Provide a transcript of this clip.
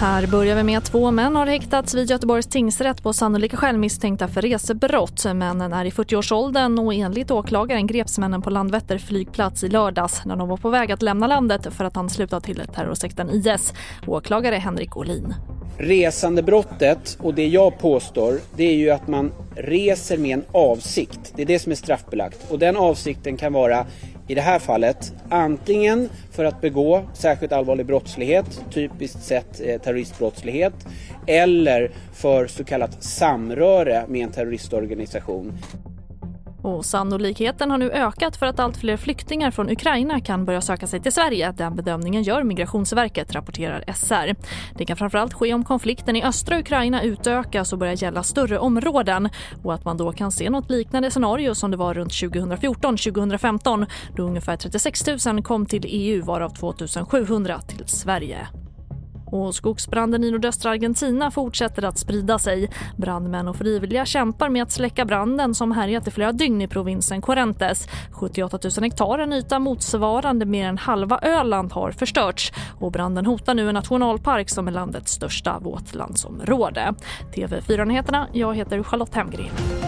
Här börjar vi med att två män har häktats vid Göteborgs tingsrätt på sannolika skäl misstänkta för resebrott. Männen är i 40-årsåldern och enligt åklagaren greps männen på Landvetter flygplats i lördags när de var på väg att lämna landet för att ansluta till terrorsekten IS. Åklagare Henrik Olin. Resandebrottet och det jag påstår det är ju att man reser med en avsikt. Det är det som är straffbelagt och den avsikten kan vara i det här fallet antingen för att begå särskilt allvarlig brottslighet, typiskt sett eh, terroristbrottslighet, eller för så kallat samröre med en terroristorganisation. Och sannolikheten har nu ökat för att allt fler flyktingar från Ukraina kan börja söka sig till Sverige. Den bedömningen gör Migrationsverket, rapporterar SR. Det kan framförallt ske om konflikten i östra Ukraina utökas och börjar gälla större områden och att man då kan se något liknande scenario som det var runt 2014-2015 då ungefär 36 000 kom till EU varav 2 700 till Sverige. Och skogsbranden i nordöstra Argentina fortsätter att sprida sig. Brandmän och frivilliga kämpar med att släcka branden som härjat i flera dygn i provinsen Correntes. 78 000 hektar, en yta motsvarande mer än halva Öland, har förstörts. Och branden hotar nu en nationalpark som är landets största våtlandsområde. TV4-nyheterna, jag heter Charlotte Hemgren.